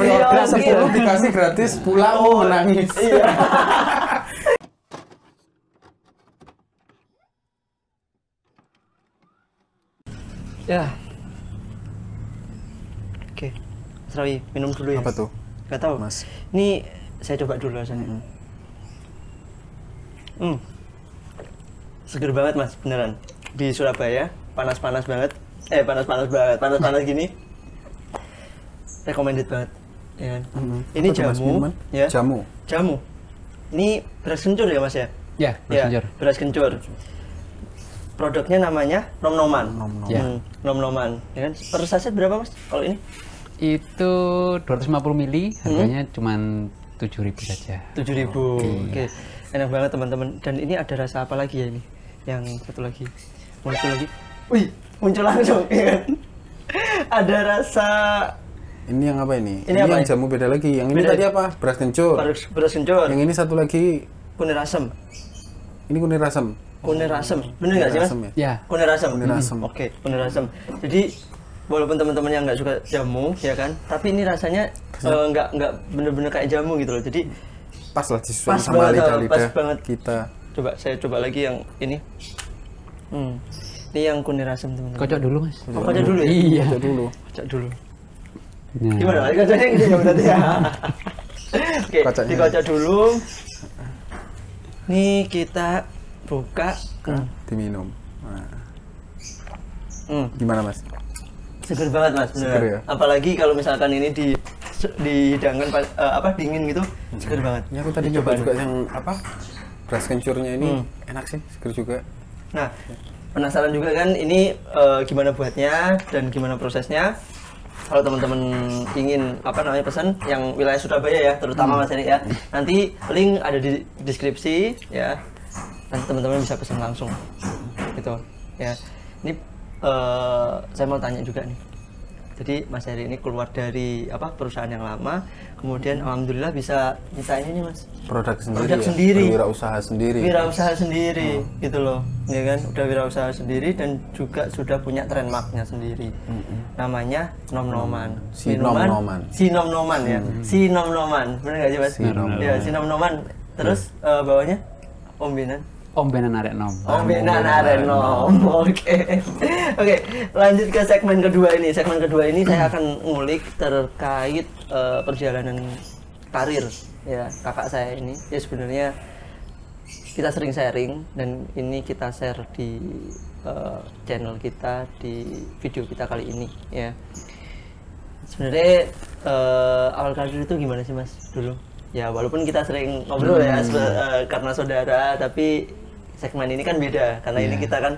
Iya, 10 iya. dikasih gratis pulang menangis. Iya. ya. Oke. Mas Rawi, minum dulu ya. Apa tuh? Gak tahu. Mas. Ini saya coba dulu rasanya. Hmm. Seger banget mas, beneran. Di Surabaya, panas-panas banget. Eh, panas-panas banget. Panas-panas gini. Recommended banget. Ya kan? Ini Apa jamu. minuman? Ya. Jamu. Jamu. Ini beras kencur ya mas ya? Ya, Ya, messenger. beras kencur. Produknya namanya Nom-Noman. Nom-Noman. Ya. Hmm, Nom-Noman. Ya kan? Per saset berapa mas? Kalau ini? Itu 250 mili, harganya cuman 7000 saja. 7000 Oke. Enak banget teman-teman. Dan ini ada rasa apa lagi ya ini? Yang satu lagi. Muncul lagi. Wih, muncul langsung ya kan? ada rasa Ini yang apa ini? Ini Ini, apa yang ini? jamu beda lagi. Yang ini Beda. tadi apa? Beras kencur. beras, beras kencur, Yang ini satu lagi kunir asem. ini kunir asam. Kunir asem. Bener nggak sih mas? ya? Ya, Kunir asem. Kunir asem. Oke, kunir asem. Jadi walaupun teman-teman yang nggak suka jamu ya kan, tapi ini rasanya eh, nggak nggak bener-bener kayak jamu gitu loh. Jadi Pas lah disesuaikan Pas sama banget, lidah-lidah pas banget. kita. coba saya coba lagi yang ini. Hmm. Ini yang kunir asem teman-teman. kocok dulu mas. Oh, kocok dulu ya? Iya. Coba dulu. Kocok dulu. Nah, Gimana? Kocoknya gitu ya berarti ya. Oke, Kocoknya. dikocok dulu. Nih kita buka. Hmm. Diminum. Nah, Hmm. gimana mas? Seger banget mas. Seger ya? Apalagi kalau misalkan ini di dihidangkan eh, apa dingin gitu, seger banget. Ini aku tadi Ini coba juga yang apa? Beras kencurnya ini Hmm. enak sih, seger juga. Nah, penasaran juga kan ini eh, gimana buatnya dan gimana prosesnya? Kalau teman-teman ingin apa namanya pesan yang wilayah Surabaya ya, terutama Mas Erik ya. Nanti link ada di deskripsi ya. Nanti teman-teman bisa pesan langsung. Gitu ya. Ini eh, saya mau tanya juga nih. Jadi Mas Heri ini keluar dari apa perusahaan yang lama, kemudian alhamdulillah bisa minta ini nih Mas. Produk sendiri. Produk ya? sendiri. Berwirausaha sendiri. Wirausaha sendiri gitu loh, ya kan? Udah wirausaha sendiri dan juga sudah punya trademarknya sendiri. Namanya Nom Noman. Si Minuman- Nom-Noman. Si Nom Noman ya. Si Nom Noman. Benar nggak sih Mas? Si Nom Ya, si Nom Noman. Terus eh, bawahnya Ombinan. Ombenan arek nom. Ombinan Arenom. Oke. Oke, lanjut ke segmen kedua ini. Segmen kedua ini saya akan ngulik terkait eh, perjalanan karir ya kakak saya ini. Ya sebenarnya kita sering sharing dan ini kita share di eh, channel kita di video kita kali ini ya. Sebenarnya eh, awal karir itu gimana sih mas dulu? Ya walaupun kita sering ngobrol ya Hmm. sebe- eh, karena saudara, tapi segmen ini kan beda karena ini Iya. kita kan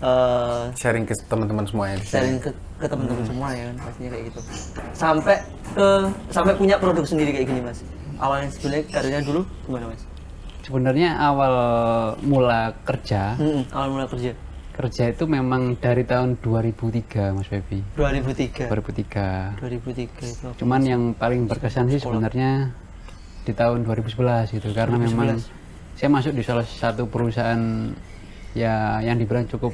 eh, Sharing ke teman-teman semuanya di sini. sharing ke, ke teman-teman semua ya kan pastinya kayak gitu. Sampai ke sampai punya produk sendiri kayak gini mas. Awalnya sebenarnya karirnya dulu gimana mas? Sebenarnya awal mula kerja, Hmm, awal mulai kerja kerja itu memang dari tahun 2003 Mas Febi. 2003. 2003. 2003 itu. Cuman yang paling berkesan sih sebenarnya di tahun 2011 gitu karena memang saya masuk di salah satu perusahaan ya yang dibilang cukup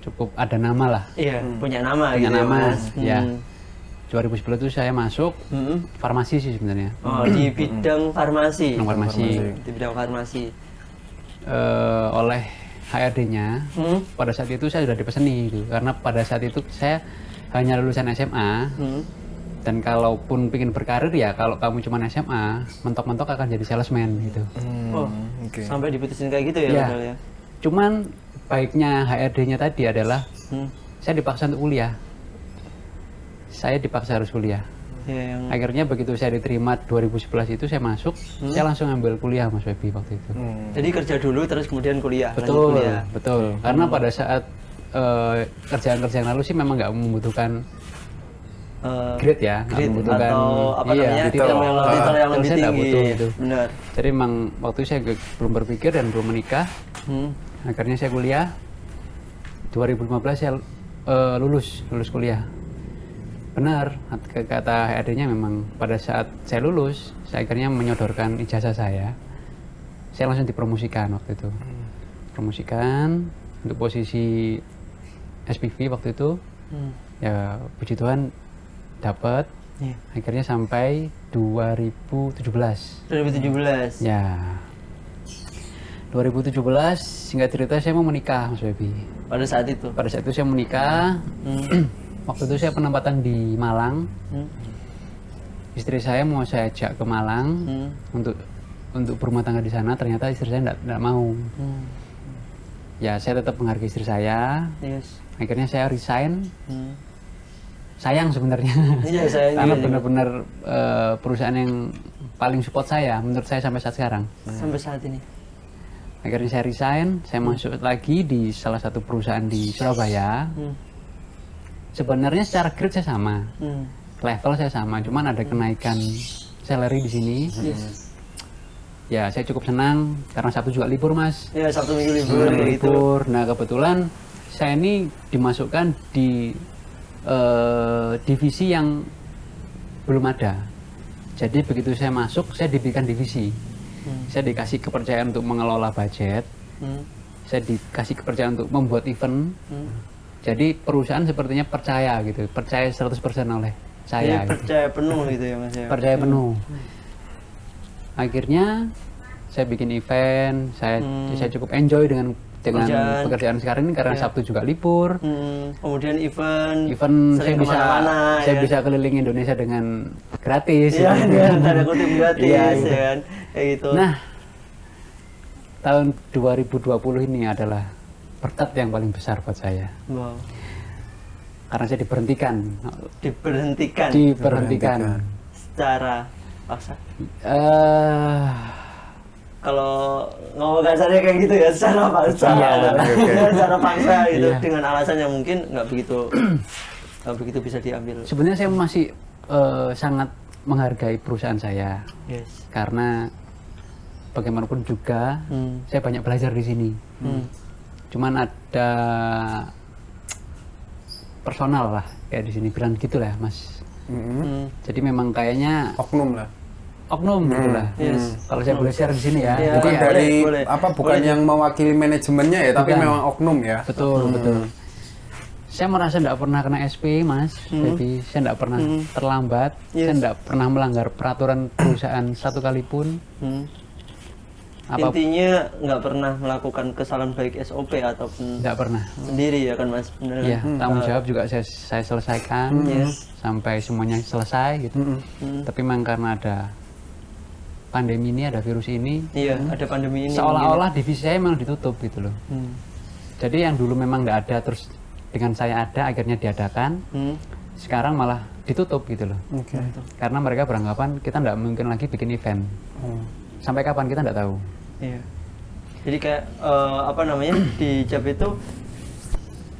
cukup ada nama lah Iya, punya nama punya gitu nama ya, Mas. ya Hmm. 2011 itu saya masuk Hmm. farmasi sih sebenarnya Oh, di bidang farmasi. Bidang farmasi. Di bidang farmasi. Eh, oleh HRD-nya Hmm. pada saat itu saya sudah dipeseni gitu karena pada saat itu saya hanya lulusan SMA Hmm. Dan kalaupun ingin berkarir ya kalau kamu cuma SMA mentok-mentok akan jadi salesman gitu Oh, oke. sampai diputusin kayak gitu ya, Iya. ya. cuman baiknya HRD-nya tadi adalah Hmm. saya dipaksa untuk kuliah saya dipaksa harus kuliah Ya, yang akhirnya begitu saya diterima 2011 itu saya masuk saya langsung ambil kuliah Mas Febi waktu itu jadi kerja dulu terus kemudian kuliah. betul kuliah. betul karena pada saat eh, kerjaan-kerjaan lalu sih memang nggak membutuhkan Eh, grade ya grade membutuhkan atau apa iya, namanya titel. titel yang, Ah, titel yang titel lebih tinggi. butuh itu Benar. jadi memang waktu itu saya belum berpikir dan belum menikah Hmm. akhirnya saya kuliah 2015 saya eh, lulus lulus kuliah benar kata HRD-nya memang pada saat saya lulus saya akhirnya menyodorkan ijazah saya saya langsung dipromosikan waktu itu promosikan untuk posisi SPV waktu itu Hmm. ya puji Tuhan dapat Iya. Akhirnya sampai 2017. 2017. Ya. 2017 singkat cerita saya mau menikah Mas Baby. Pada saat itu. Pada saat itu saya menikah. Hmm. Waktu itu saya penempatan di Malang. Hmm. Istri saya mau saya ajak ke Malang Hmm. untuk untuk berumah tangga di sana. Ternyata istri saya tidak mau. Hmm. Ya saya tetap menghargai istri saya. Yes. Akhirnya saya resign. Hmm. Sayang sebenarnya. Iya, saya Karena juga. benar-benar eh, perusahaan yang paling support saya menurut saya sampai saat sekarang. Sampai saat ini. Akhirnya saya resign, saya masuk lagi di salah satu perusahaan di Surabaya. Hmm. Sebenarnya secara grade saya sama, Hmm. level saya sama, cuman ada kenaikan salary di sini. Yes. Ya saya cukup senang karena Sabtu juga libur mas. Ya Sabtu Minggu libur Libur, kayak gitu. libur. Nah kebetulan saya ini dimasukkan di eh, divisi yang belum ada. Jadi begitu saya masuk, saya diberikan divisi. Hmm. Saya dikasih kepercayaan untuk mengelola budget. Hmm. Saya dikasih kepercayaan untuk membuat event. Hmm. Jadi perusahaan sepertinya percaya gitu, percaya 100% oleh Jadi saya. gitu. percaya penuh gitu ya Mas ya. Percaya penuh. Akhirnya saya bikin event, saya Hmm. saya cukup enjoy dengan dengan Pekerjaan. pekerjaan sekarang ini karena Iya. Sabtu juga libur. Hmm. Kemudian event. Event saya bisa ke mana-mana, saya ya. bisa keliling Indonesia dengan gratis. Iya, gitu. iya, tanda kutip gratis Iya, ya gitu. kan. Kayak gitu. Nah, tahun 2020 ini adalah berkat yang paling besar buat saya. wow. Karena saya diberhentikan. Diberhentikan Diberhentikan. secara paksa. Eh, Kalau ngomong kasarnya kayak gitu ya secara paksa. Iya, oke, oke. secara paksa gitu Iya. dengan alasan yang mungkin nggak begitu nggak begitu bisa diambil. sebenarnya saya masih eh, sangat menghargai perusahaan saya Yes. karena bagaimanapun juga Hmm. saya banyak belajar di sini. Hmm. Cuman ada personal lah kayak di sini bilang gitu lah mas. Mm-mm. Hmm. Jadi memang kayaknya Oknum lah. Oknum gitu lah. Yes. Kalau saya boleh share di sini ya. Jadi Bukan ya, dari boleh. apa bukan Boleh. yang mewakili manajemennya ya, tapi Bukan. memang oknum ya. betul betul. Saya merasa tidak pernah kena SP mas, jadi saya tidak pernah terlambat, saya Yes. tidak pernah melanggar peraturan perusahaan satu kali pun. Hmm. Apa Intinya nggak pernah melakukan kesalahan baik SOP ataupun tidak pernah. sendiri ya kan Mas? Benar kan? Iya, tanggung jawab juga saya, saya selesaikan Yes. sampai semuanya selesai gitu. Hmm. Tapi memang karena ada pandemi ini, ada virus ini, Iya, ada pandemi ini. seolah-olah divisi saya memang ditutup gitu loh. Hmm. Jadi yang dulu memang tidak ada, terus dengan saya ada, akhirnya diadakan. Hmm. Sekarang malah ditutup gitu loh. Oke. Karena mereka beranggapan kita tidak mungkin lagi bikin event. Oh. Sampai kapan kita tidak tahu. Iya. Jadi kayak eh, apa namanya di Jab itu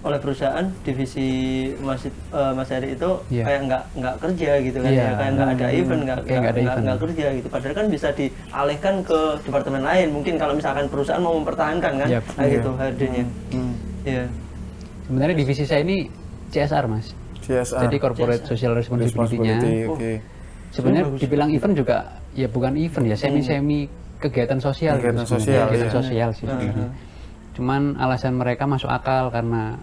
oleh perusahaan divisi Mas eh, Mas Heri itu Iya. kayak nggak nggak kerja gitu kan Iya. ya kayak nggak ada event nggak nggak ada nggak kerja gitu padahal kan bisa dialihkan ke departemen lain mungkin kalau misalkan perusahaan mau mempertahankan kan Yap. kayak gitu HRD-nya Hmm. iya Sebenarnya divisi saya ini CSR mas. CSR. Jadi corporate social responsibility-nya. Responsibility, Oke. Sebenarnya dibilang event juga ya bukan event ya semi-semi kegiatan sosial. Kegiatan gitu sosial. Kegiatan iya. sosial sih sebenarnya. Cuman alasan mereka masuk akal karena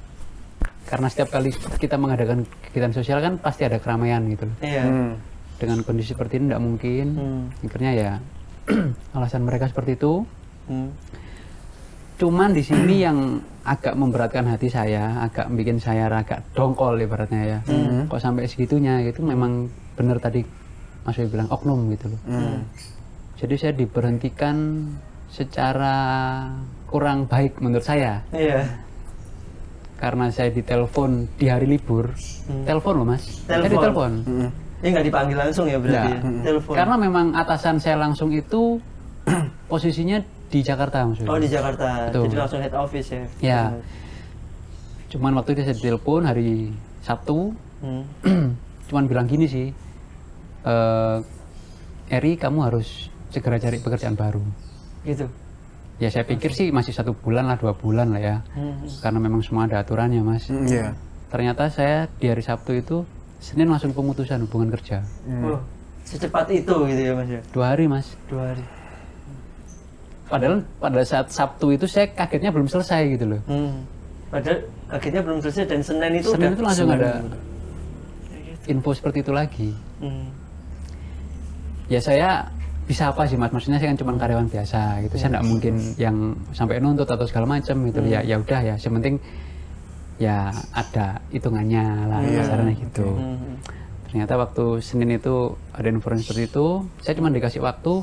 karena setiap kali kita mengadakan kegiatan sosial kan pasti ada keramaian gitu. loh. iya Hmm. Dengan kondisi seperti ini tidak mungkin. Hmm. Akhirnya ya alasan mereka seperti itu. Hmm. Cuman di sini yang agak memberatkan hati saya, agak bikin saya agak dongkol ibaratnya ya. Kok sampai segitunya gitu memang benar tadi Mas Wei bilang oknum gitu loh. Hmm. Jadi saya diberhentikan secara kurang baik menurut saya iya karena saya ditelepon di hari libur. Telepon loh Mas. Saya Telepon. ditelepon. Hmm. ini nggak dipanggil langsung ya berarti ya? telepon Karena memang atasan saya langsung itu posisinya di Jakarta Wei. oh di Jakarta Betul. jadi langsung head office ya Ya. Cuman waktu itu saya ditelepon hari Sabtu, Hmm. cuman bilang gini sih, eh Eri kamu harus segera cari pekerjaan baru. gitu Ya saya pikir sih masih satu bulan lah, dua bulan lah ya, Hmm. karena memang semua ada aturannya mas. Hmm, Iya. Ternyata saya di hari Sabtu itu Senin langsung pemutusan hubungan kerja, Oh, secepat itu gitu ya mas ya dua hari mas. dua hari Padahal pada saat Sabtu itu saya kagetnya belum selesai gitu loh. hmm. padahal akhirnya belum selesai dan Senin itu Senin udah itu langsung ada info seperti itu lagi. Hmm. ya saya bisa apa sih mas? Maksudnya saya kan cuma karyawan biasa gitu. Saya nggak mungkin yang sampai nuntut atau segala macam gitu. Ya ya udah ya. Yang penting ya ada hitungannya lah kasarnya gitu. Hmm. ternyata waktu Senin itu ada informasi seperti itu saya cuma dikasih waktu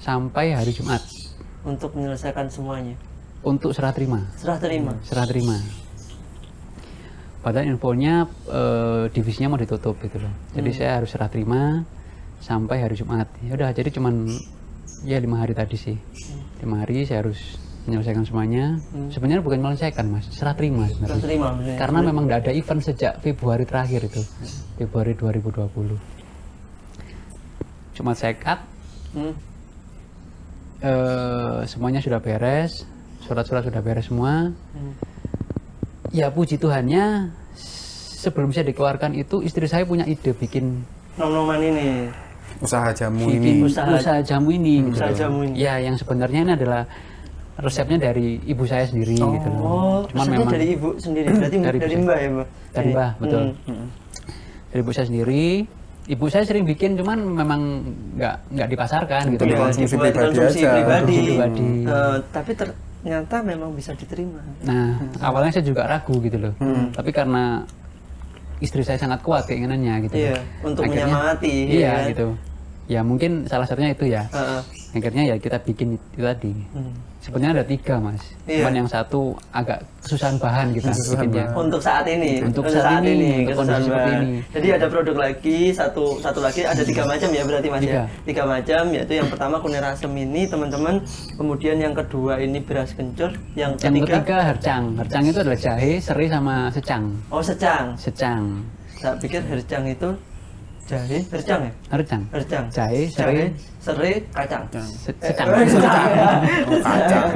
sampai hari Jumat. Untuk menyelesaikan semuanya. untuk serah terima. Serah terima. serah terima. Padahal infonya eh, divisinya mau ditutup gitu loh. Jadi saya harus serah terima sampai hari Jumat. Ya udah jadi cuman ya lima hari tadi sih. Lima hari saya harus menyelesaikan semuanya. Sebenarnya bukan menyelesaikan mas. Serah terima Serah terima maksudnya. karena memang tidak ada event sejak Februari terakhir itu. Februari 2020 cuma saya cut Hmm. eh, semuanya sudah beres. Surat-surat sudah beres semua. Hmm. ya puji Tuhannya sebelum saya dikeluarkan itu istri saya punya ide bikin Nom-noman ini. Usaha jamu bikin ini. usaha, Usaha- jamu ini gitu usaha jamu ini. ya yang sebenarnya ini adalah resepnya dari ibu saya sendiri gitu loh Oh, cuman resepnya memang dari ibu sendiri. Berarti Dari dari, mbak ya, mbak? dari Ini. mbah betul Hmm. dari ibu saya sendiri ibu saya sering bikin cuman memang nggak nggak dipasarkan gitu dikonsumsi Dibuat pribadi konsumsi aja. pribadi. Konsumsi pribadi. Eh, tapi ternyata memang bisa diterima. Nah, awalnya saya juga ragu gitu loh. Tapi karena istri saya sangat kuat keinginannya gitu. Iya, untuk Akhirnya- menyemangati, Iya ya kan? gitu. Ya mungkin salah satunya itu ya. Heeh. Akhirnya ya kita bikin itu tadi. Hmm. Sebenarnya ada tiga mas. Iya. Cuman yang satu agak kesusahan bahan gitu Kesusahan bikinnya. Untuk saat ini, Untuk saat ini, untuk kesusahan kondisi seperti bahan. ini. Jadi ada produk lagi satu satu lagi ada tiga macam ya berarti mas Tiga. ya. Tiga macam yaitu yang pertama kunir asem ini teman-teman, kemudian yang kedua ini beras kencur, yang Yang ketiga, ketiga hercang. Hercang itu adalah jahe, serai sama secang. oh secang. Secang. Saya pikir hercang itu jahe, hercang ya? Hercang. Hercang. Jahe, serai, Jahe, serai, kacang. se- Eh, secang. eh. Oh, kacang.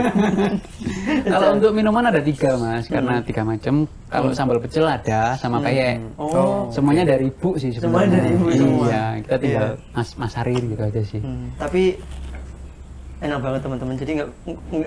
Kalau untuk minuman ada tiga mas, karena tiga macam. Kalau sambal pecel ada sama kayak. Oh. Semuanya dari ibu sih sebenarnya. Semuanya dari ibu semua. Iya, kita tinggal Iya. mas masarin gitu aja sih. Hmm, tapi enak banget teman-teman. Jadi nggak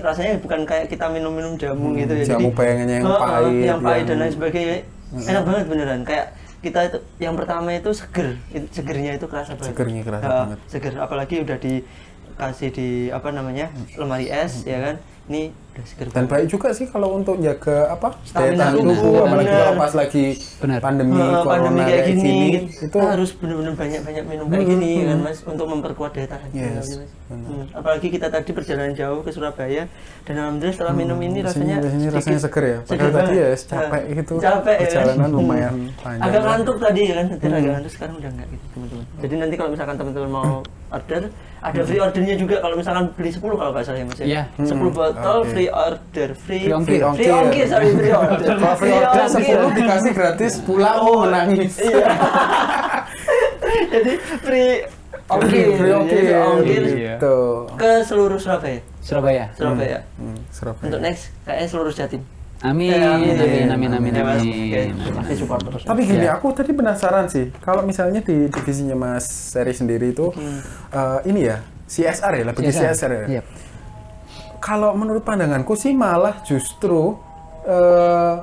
rasanya bukan kayak kita minum-minum jamu gitu ya. jamu Jadi, pengennya yang pahit, yang pahit dan lain sebagainya. Enak banget beneran. Kayak kita itu yang pertama itu seger, segernya itu kerasa banget. Segernya kerasa Ha, banget. Seger, apalagi udah dikasih di apa namanya lemari es ya kan. Ini udah seger Dan baik juga sih kalau untuk jaga apa daya tahan tubuh, apalagi kalau pas lagi Benar. pandemi Ha, corona pandemi kayak gini, itu kita harus benar-benar banyak-banyak minum kayak gini kan mas untuk memperkuat daya tahan tubuh, Yes, mas. Hmm, apalagi kita tadi perjalanan jauh ke Surabaya dan alhamdulillah setelah minum ini rasanya rasanya, rasanya seger ya. seger Padahal tadi banget. ya capek Ha, gitu. capek ya kan? Perjalanan Hmm. lumayan panjang. agak ngantuk tadi ya kan tadi agak ngantuk sekarang udah enggak gitu teman-teman jadi nanti kalau misalkan teman-teman mau order ada free ordernya juga kalau misalkan beli 10 kalau nggak salah ya mas ya Iya. 10 botol Oke. free order free Free ongkir. free ongkir sorry free order Kalau free order 10 dikasih gratis pulang Oh, menangis. Iya. Jadi free ongkir. Free ongkir. Ongkir Iya. Gitu. ke seluruh Surabaya. Surabaya. Surabaya. Hmm, Surabaya. Untuk next kayaknya seluruh Jatim. Amin, Ya, amin, amin, amin, amin. Terus. Tapi gini, Ya. aku tadi penasaran sih. Kalau misalnya di divisinya Mas Seri sendiri itu eh, ini ya CSR ya, lebih ke CSR ya. Iya. Kalau menurut pandanganku sih malah justru eh,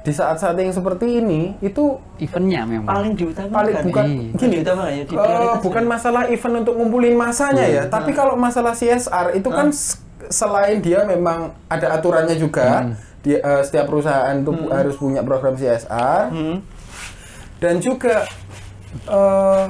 di saat-saat yang seperti ini itu Eventnya memang. paling diutamakan. paling bukan Iya. gini diutamakan ya, diprioritaskan. bukan masalah event untuk ngumpulin masanya ya tapi kalau masalah CSR itu kan s- selain dia memang ada aturannya juga dia eh, setiap perusahaan itu harus punya program CSR Hmm. dan juga eh,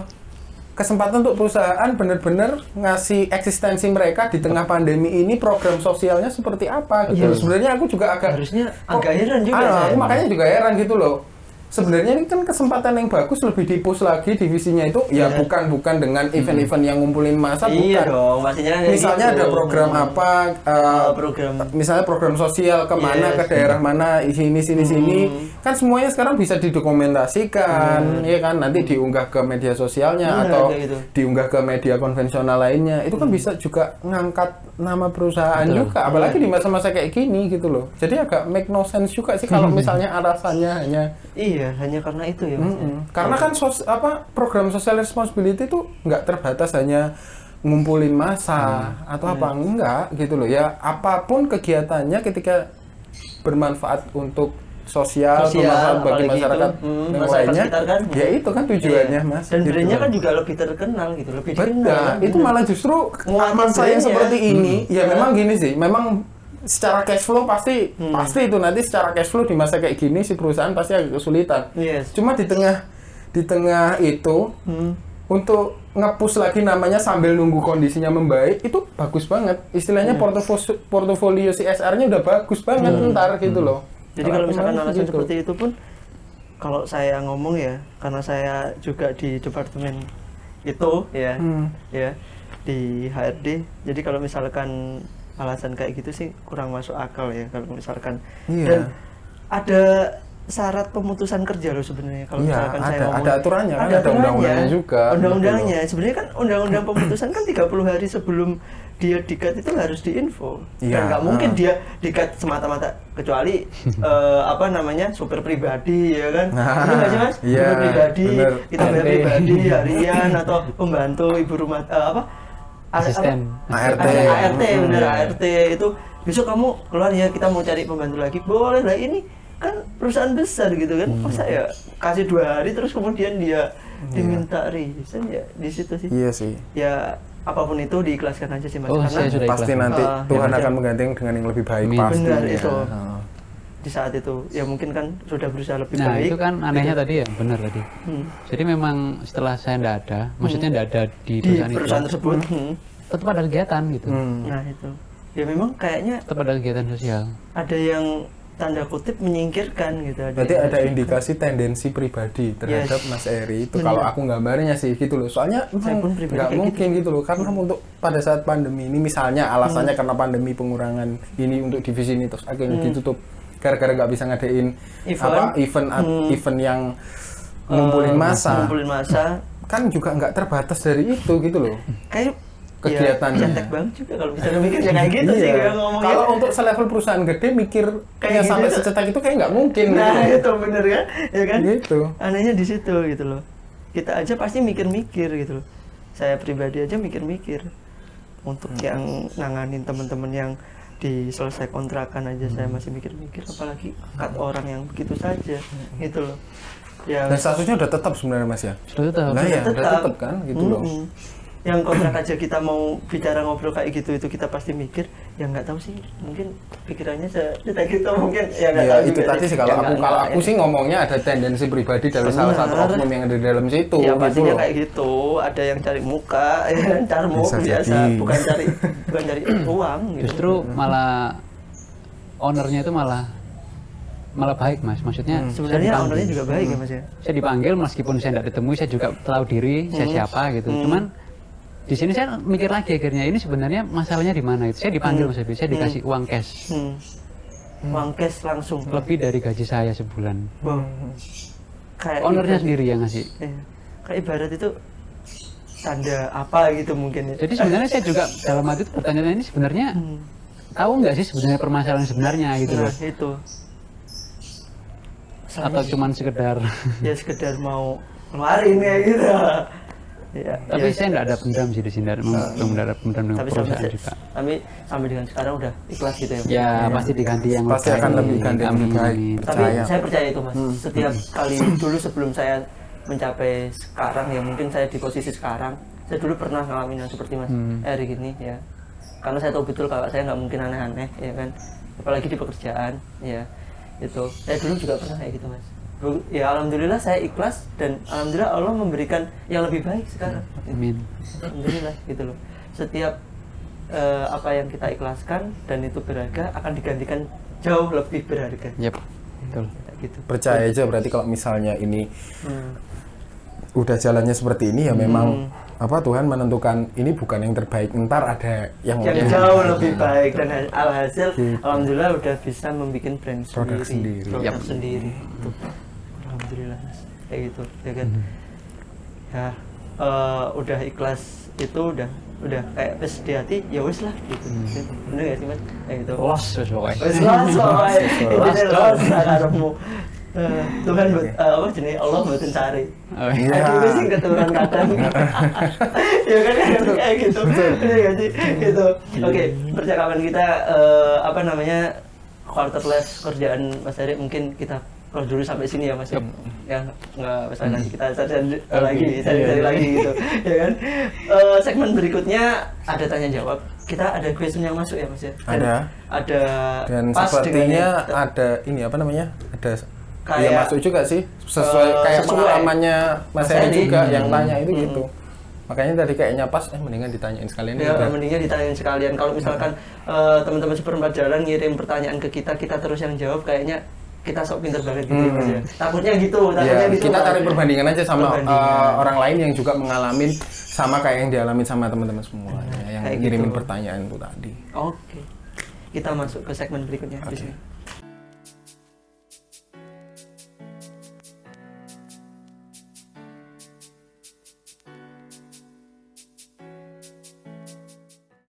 kesempatan untuk perusahaan benar-benar ngasih eksistensi mereka di tengah pandemi ini program sosialnya seperti apa gitu. Sebenarnya aku juga agak Harusnya agak heran juga Ah, aku makanya juga heran gitu loh. Sebenarnya ini kan kesempatan yang bagus lebih dipus lagi divisinya itu ya Iya. bukan bukan dengan event-event yang ngumpulin masa Iya bukan. dong, pastinya kayak Misalnya gitu. ada program apa eh, Oh, program misalnya program sosial ke mana Yes. ke daerah mana sini sini sini kan semuanya sekarang bisa didokumentasikan ya kan nanti diunggah ke media sosialnya Benar, atau gitu. diunggah ke media konvensional lainnya itu kan bisa juga ngangkat nama perusahaan Betul. juga apalagi di masa-masa kayak gini gitu loh jadi agak make no sense juga sih kalau misalnya alasannya hanya Iya, hanya karena itu ya. Mas. Mm-mm. karena kan sos, apa program social responsibility itu nggak terbatas hanya ngumpulin masa atau apa enggak gitu loh ya apa pun kegiatannya ketika bermanfaat untuk sosial, Sosial, bermanfaat bagi masyarakat itu. Hmm, yang masyarakat lainnya. kan. Ya itu kan tujuannya, Iya. Mas. Dan Gitu. brandnya kan juga lebih terkenal gitu, lebih dikenal. Betul. kan, Itu gitu. malah justru yang brandnya. seperti ini, ya Hmm. memang gini sih, memang secara cash flow pasti Hmm. pasti itu nanti secara cash flow di masa kayak gini si perusahaan pasti agak kesulitan. Yes. Cuma di tengah di tengah itu Hmm. untuk ngepush lagi namanya sambil nunggu kondisinya membaik itu bagus banget. Istilahnya Iya. portofolio portofolio CSR-nya udah bagus banget ntar gitu loh. Jadi kalau misalkan alasan gitu. seperti itu pun kalau saya ngomong ya karena saya juga di departemen itu ya Hmm. ya di HRD. Jadi kalau misalkan alasan kayak gitu sih kurang masuk akal ya kalau misalkan Iya. dan ada syarat pemutusan kerja loh sebenarnya kalau Iya, misalkan saya ada- ngomong ada aturannya kan, ada aturannya. undang-undangnya juga, undang-undangnya sebenarnya kan undang-undang pemutusan kan 30 hari sebelum dia dikat itu harus diinfo Iya, dan nggak mungkin ah. dia dikat semata-mata kecuali eh, apa namanya super pribadi ya kan Nah, Ini nggak sih mas iya, super pribadi bener. kita bayar pribadi harian atau pembantu ibu rumah eh, apa Asisten. ART. ART bener Hmm. ART itu besok kamu keluar ya kita mau cari pembantu lagi boleh lah ini kan perusahaan besar gitu kan Hmm. masa ya kasih dua hari terus kemudian dia diminta resign ya di situ sih Iya sih. ya apa pun itu diikhlaskan aja sih mas Oh, karena saya sudah Pasti ikhlas. nanti Ah, Tuhan ya, akan menggantikan dengan yang lebih baik Amin. pasti. Benar, itu. Heeh. di saat itu ya mungkin kan sudah berusaha lebih Nah baik itu kan anehnya tadi ya, benar tadi. Hmm. Jadi memang setelah saya tidak ada, maksudnya tidak ada di di perusahaan, perusahaan itu, tersebut hmm. tetap ada kegiatan gitu, Hmm. nah itu ya memang kayaknya tetap ada kegiatan sosial. ada yang tanda kutip menyingkirkan gitu Berarti ada indikasi tendensi pribadi terhadap Yes. Mas Eri itu. Benar. Kalau aku gambarnya sih gitu loh. Soalnya Saya memang pun pribadi nggak kayak mungkin gitu. loh. Karena untuk pada saat pandemi ini misalnya Hmm. alasannya karena pandemi pengurangan ini untuk divisi ini terus akhirnya ditutup gara-gara nggak bisa ngadain Event. apa event Hmm. event yang ngumpulin Eh, masa ngumpulin masa kan juga nggak terbatas dari itu gitu loh. kayak Kegiatannya. ya, cetek banget juga kalau bisa mikirnya kayak gitu sih Iya. kayak ngomongnya Kalau untuk selevel perusahaan gede mikir Kayak kayak sampai gitu. secetak itu kayak nggak mungkin nah gitu. itu bener kan ya kan Gitu. anehnya di situ gitu loh kita aja pasti mikir-mikir gitu loh saya pribadi aja mikir-mikir untuk Hmm. yang nanganin teman-teman yang diselesai kontrakan aja saya Hmm. masih mikir-mikir apalagi cut orang yang begitu saja gitu loh ya Dan statusnya udah tetap sebenarnya Mas ya. Sudah tetap. Nah ya, udah tetap. tetap kan gitu loh. Yang kontrak aja kita mau bicara ngobrol kayak gitu itu kita pasti mikir ya nggak tahu sih mungkin pikirannya sedetik itu mungkin ya nggak Ya tahu itu tadi sih kalau Ya, aku kalau aku sih ngomongnya ada tendensi pribadi dari salah satu Benar. oknum yang ada di dalam situ ya gitu pastinya loh. kayak gitu ada yang cari muka ya carmuk Bisa biasa jadi. bukan cari bukan cari uang gitu. Justru malah ownernya itu malah malah baik mas. Maksudnya saya sebenarnya dipanggil. ownernya juga baik ya mas ya Saya dipanggil meskipun saya tidak ditemui, saya juga tahu diri saya Hmm. siapa gitu. Hmm. Cuman di sini saya mikir lagi akhirnya ini sebenarnya masalahnya di mana itu. Saya dipanggil mas Habib, saya dikasih uang cash hmm. uang cash langsung lebih dari gaji saya sebulan. Wow. kayak Ownernya ibarat- sendiri yang ngasih. Iya. kayak ibarat itu tanda apa gitu mungkin ya Jadi sebenarnya saya juga dalam hati itu pertanyaan ini sebenarnya Hmm. tahu nggak sih sebenarnya permasalahan sebenarnya gitu nah loh. itu Atau cuman sekedar ya sekedar mau ngeluarin ya gitu ya, tapi ya. saya nggak ada pendam sih di sini, belum ada pendam dengan tapi sampai, perusahaan juga. tapi sampai dengan sekarang udah ikhlas gitu ya Ya pasti diganti yang Pasti lebih akan lebih ganti yang lebih baik. tapi Percaya. saya percaya itu mas Hmm. setiap kali dulu sebelum saya mencapai sekarang ya mungkin saya di posisi sekarang saya dulu pernah ngalamin yang seperti mas Hmm. Eri gini ya karena saya tahu betul kalau saya nggak mungkin aneh-aneh ya kan apalagi di pekerjaan ya itu saya dulu juga pernah kayak gitu mas ya alhamdulillah saya ikhlas dan alhamdulillah Allah memberikan yang lebih baik sekarang Amin. alhamdulillah gitu loh setiap eh, apa yang kita ikhlaskan dan itu berharga akan digantikan jauh lebih berharga Yep. Betul. Kayak gitu percaya aja berarti kalau misalnya ini Hmm. udah jalannya seperti ini ya memang Hmm. apa Tuhan menentukan ini bukan yang terbaik ntar ada yang yang lebih jauh lebih baik dan ha- alhasil Gitu. alhamdulillah udah bisa membuat brand Produk sendiri sendiri. produk Yap. sendiri Itu. Alhamdulillah Mas. kayak gitu ya kan Hmm. ya eh, udah ikhlas itu udah udah kayak wes di hati ya wes lah gitu Hmm. bener gak sih mas kayak gitu Los terus pokoknya. wes los pokoknya Los. karepmu Eh, Tuhan buat eh, apa jenis Allah buatin cari Oh, iya. Aku sih keturunan kadang. ya kan kayak gitu. Iya nggak sih? Gitu. Oke, percakapan kita apa namanya quarterless kerjaan Mas Heri mungkin kita kalau dulu sampai sini ya Mas ya. Ya nggak usah nanti kita cari lagi, cari-cari Iya, lagi gitu. ya kan? Eh, segmen berikutnya ada tanya jawab. Kita ada question yang masuk ya Mas ya. Dan Ada. Ada Dan pas sepertinya dengan ada ini apa namanya? Ada Kayak- ya masuk juga sih sesuai Eh, kayak sesuai. pengalamannya Mas Heri. juga Hmm. yang tanya itu Hmm. gitu. Makanya tadi kayaknya pas eh mendingan ditanyain sekalian Ya, udah. mendingnya ditanyain sekalian. Kalau misalkan eh, teman-teman seperempat jalan ngirim pertanyaan ke kita, kita terus yang jawab, kayaknya kita sok pinter banget gitu Hmm. Ya. Takutnya gitu, takutnya Ya, gitu. kita cari perbandingan aja sama Perbandingan. uh, orang lain yang juga mengalami sama kayak yang dialami sama teman-teman semua ya, yang ngirimin gitu. pertanyaan itu tadi. Oke. Kita masuk ke segmen berikutnya di sini.